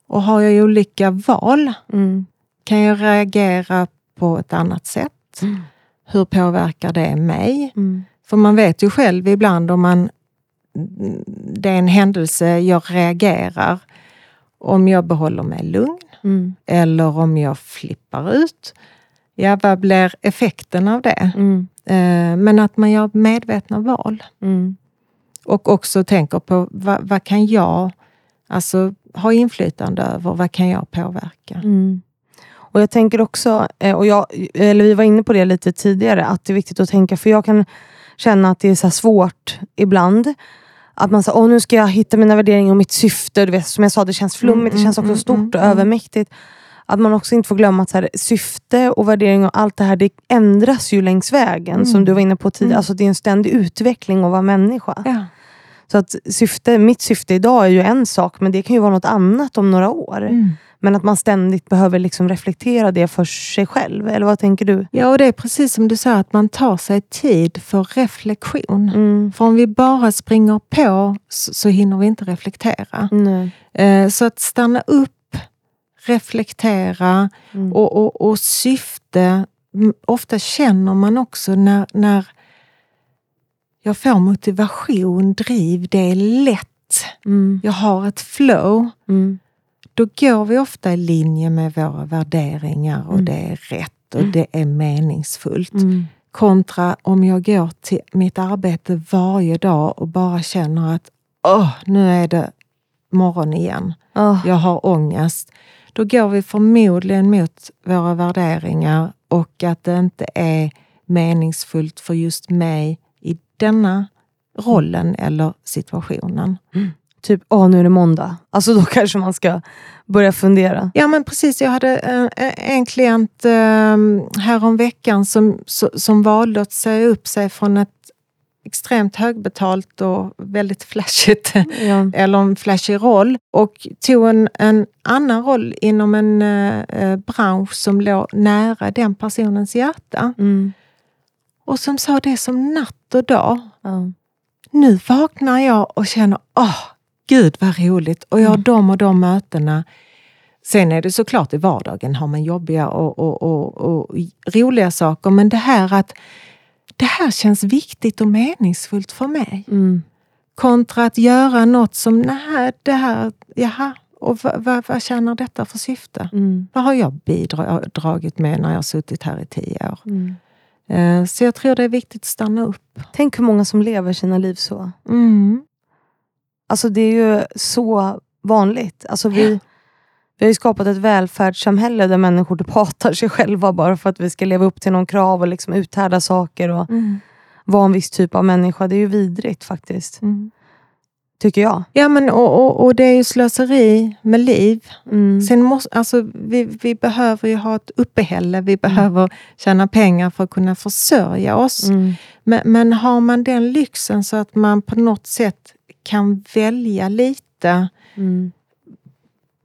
Och har jag olika val? Mm. Kan jag reagera på ett annat sätt? Mm. Hur påverkar det mig? Mm. För man vet ju själv ibland om man det är en händelse, jag reagerar. Om jag behåller mig lugn Mm. eller om jag flippar ut. Ja, vad blir effekten av det? Mm. Eh, men att man gör medvetna val. Mm. Och också tänker på vad, vad kan jag alltså, ha inflytande över? Vad kan jag påverka? Mm. Och Jag tänker också, eh, och jag, eller vi var inne på det lite tidigare, att det är viktigt att tänka, för jag kan känna att det är så svårt ibland. Att man säger, åh nu ska jag hitta mina värderingar och mitt syfte. Du vet, som jag sa, det känns flummigt, det känns också Mm, stort mm, och mm. övermäktigt. Att man också inte får glömma att så här, syfte och värdering och allt det här, det ändras ju längs vägen. Som Mm. du var inne på tidigare. Mm. Alltså, det är en ständig utveckling att vara människa. Ja. Så att syfte, mitt syfte idag är ju en sak, men det kan ju vara något annat om några år. Mm. Men att man ständigt behöver liksom reflektera det för sig själv. Eller vad tänker du? ja, och det är precis som du sa, att man tar sig tid för reflektion. Mm. För om vi bara springer på så, så hinner vi inte reflektera. Eh, så att stanna upp, reflektera Mm. och, och, och syfte. Ofta känner man också när, när jag får motivation, driv, det är lätt. Mm. Jag har ett flow. Mm. Då går vi ofta i linje med våra värderingar och Mm. det är rätt och Mm. det är meningsfullt. Mm. Kontra om jag går till mitt arbete varje dag och bara känner att åh, nu är det morgon igen. Ah. Jag har ångest. Då går vi förmodligen mot våra värderingar och att det inte är meningsfullt för just mig i denna rollen eller situationen. Typ, åh nu är det måndag. Alltså då kanske man ska börja fundera. Ja men precis, jag hade en, en klient eh, häromveckan som, so- som valde att säga upp sig från ett extremt högbetalt och väldigt flashigt Ja. eller en flashig roll och tog en, en annan roll inom en eh, eh, bransch som låg nära den personens hjärta. Mm. Och som sa det som natt och dag. Ja. Nu vaknar jag och känner, åh, gud vad roligt. Och jag har de och de mötena. Sen är det såklart i vardagen har man jobbiga och, och, och, och roliga saker. Men det här att det här känns viktigt och meningsfullt för mig. Mm. Kontra att göra något som, nej, det här, jaha, och vad, vad, vad tjänar detta för syfte? Mm. Vad har jag bidragit med när jag har suttit här i tio år? Mm. Eh, Så jag tror det är viktigt att stanna upp. Tänk hur många som lever sina liv så. Mm. Alltså det är ju så vanligt. Alltså vi, vi har ju skapat ett välfärdssamhälle där människor typ hatar sig själva bara för att vi ska leva upp till någon krav och liksom uthärda saker och Mm. vara en viss typ av människa. Det är ju vidrigt faktiskt. Mm. Tycker jag. Ja, men och, och, och det är ju slöseri med liv. Mm. Sen måste, alltså, vi, vi behöver ju ha ett uppehälle, vi behöver tjäna pengar för att kunna försörja oss. Mm. Men, men har man den lyxen så att man på något sätt kan välja lite Mm.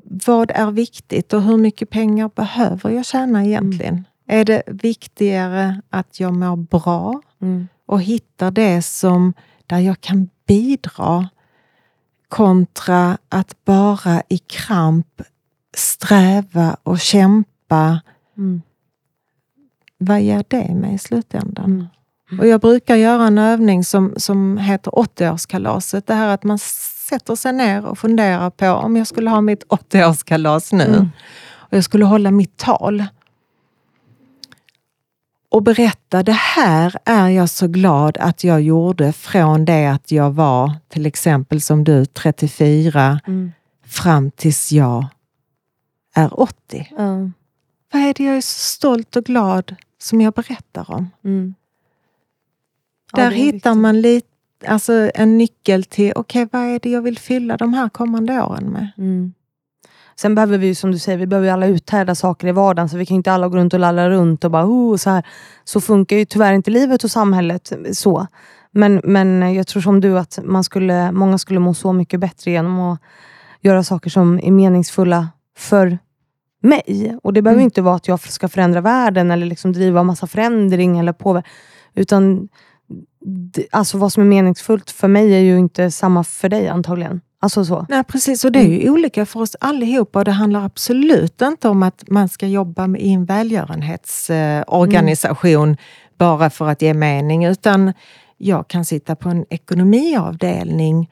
vad är viktigt och hur mycket pengar behöver jag tjäna egentligen? Är det viktigare att jag mår bra Mm. och hittar det som där jag kan bidra kontra att bara i kramp sträva och kämpa. Mm. Vad ger det mig i slutändan? Mm. Och jag brukar göra en övning som, som heter 80-årskalaset. Det här att man sätter sig ner och funderar på om jag skulle ha mitt 80-årskalas nu Mm. och jag skulle hålla mitt tal och berätta det här är jag så glad att jag gjorde från det att jag var till exempel som du 34 Mm. fram tills jag är 80. Ja. Vad är det jag är så stolt och glad som jag berättar om? Mm. Ja, Där är hittar man lite, alltså en nyckel till, okej vad är det jag vill fylla de här kommande åren med? Mm. Sen behöver vi ju som du säger, vi behöver alla uthärda saker i vardagen. Så vi kan inte alla gå runt och lalla runt och bara oh, så här. Så funkar ju tyvärr inte livet och samhället så. Men, men jag tror som du att man skulle, många skulle må så mycket bättre genom att göra saker som är meningsfulla för mig. Och det behöver Mm. inte vara att jag ska förändra världen eller liksom driva massa förändring eller påverka. Utan alltså vad som är meningsfullt för mig är ju inte samma för dig antagligen. Alltså så. Nej precis, och det är ju olika för oss allihopa och det handlar absolut inte om att man ska jobba med, en välgörenhetsorganisation bara för att ge mening, utan jag kan sitta på en ekonomiavdelning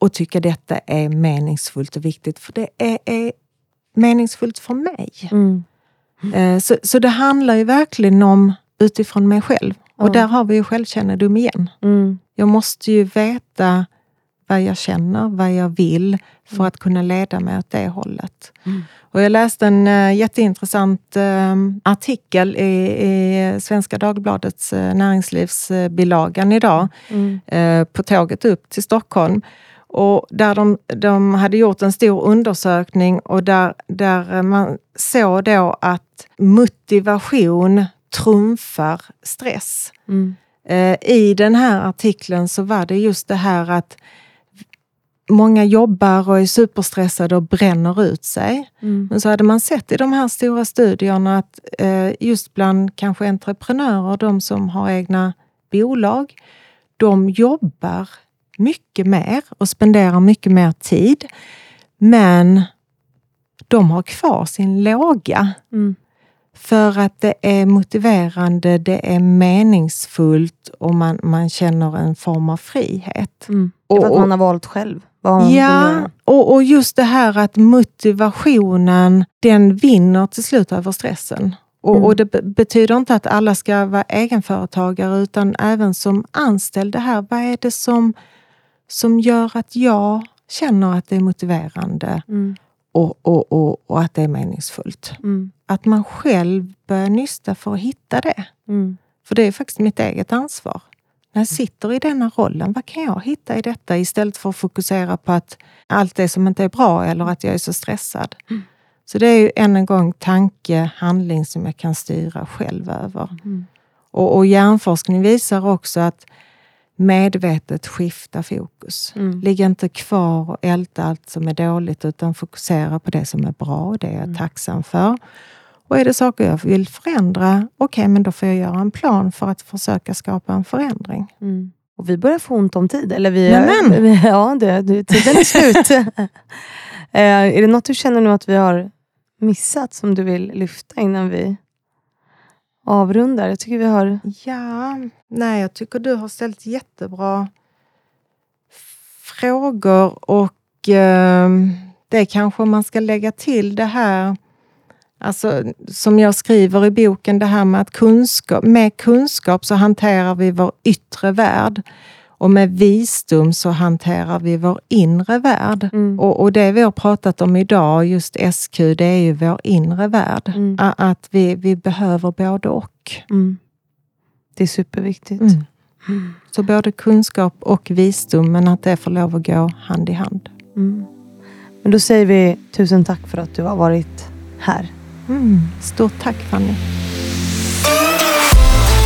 och tycka detta är meningsfullt och viktigt. För det är, är meningsfullt för mig. Mm. Eh, så, så det handlar ju verkligen om utifrån mig själv. Och där har vi ju självkännedom igen. Mm. Jag måste ju veta vad jag känner, vad jag vill för mm. att kunna leda mig åt det hållet. Mm. Och jag läste en uh, jätteintressant uh, artikel i, i Svenska Dagbladets uh, näringslivsbilagan idag mm. uh, på tåget upp till Stockholm. Och där de, de hade gjort en stor undersökning och där, där man såg då att motivation trumfar stress. Mm. I den här artikeln så var det just det här att många jobbar och är superstressade och bränner ut sig. Mm. Men så hade man sett i de här stora studierna att eh, just bland kanske entreprenörer, de som har egna bolag, de jobbar mycket mer och spenderar mycket mer tid. Men de har kvar sin låga. Mm. För att det är motiverande, det är meningsfullt och man, man känner en form av frihet. Mm. Det är för att man har valt själv ja, och, och just det här att motivationen, den vinner till slut över stressen. Och, mm. och, det betyder inte att alla ska vara egenföretagare utan även som anställd. Det här, vad är det som, som gör att jag känner att det är motiverande mm. Och, och, och, och, att det är meningsfullt? Mm. Att man själv börjar nysta för att hitta det. Mm. För det är faktiskt mitt eget ansvar när jag sitter i denna rollen, vad kan jag hitta i detta istället för att fokusera på att allt det som inte är bra eller att jag är så stressad. Mm. Så det är ju än en gång tanke, handling som jag kan styra själv över. Mm. Och, och hjärnforskning visar också att medvetet skifta fokus. Mm. Ligga inte kvar och älta allt som är dåligt utan fokusera på det som är bra och det jag är mm. tacksam för. Och är det saker jag vill förändra, okej, okay, men då får jag göra en plan för att försöka skapa en förändring. Mm. Och vi börjar få ont om tid. Eller vi är, vi, ja, det, det, tiden är slut. eh, är det något du känner nu att vi har missat som du vill lyfta innan vi avrundar? Jag tycker vi har... Ja, nej, jag tycker du har ställt jättebra frågor och eh, det kanske man ska lägga till det här Alltså, som jag skriver i boken, det här med att kunskap, med kunskap så hanterar vi vår yttre värld. Och med visdom så hanterar vi vår inre värld. Mm. Och, och, det vi har pratat om idag, just SQ, det är ju vår inre värld. Mm. Att vi, vi behöver både och. Mm. Det är superviktigt. Mm. Så både kunskap och visdom, men att det får lov att gå hand i hand. Mm. Men då säger vi tusen tack för att du har varit här. Mm. Stort tack Fanny.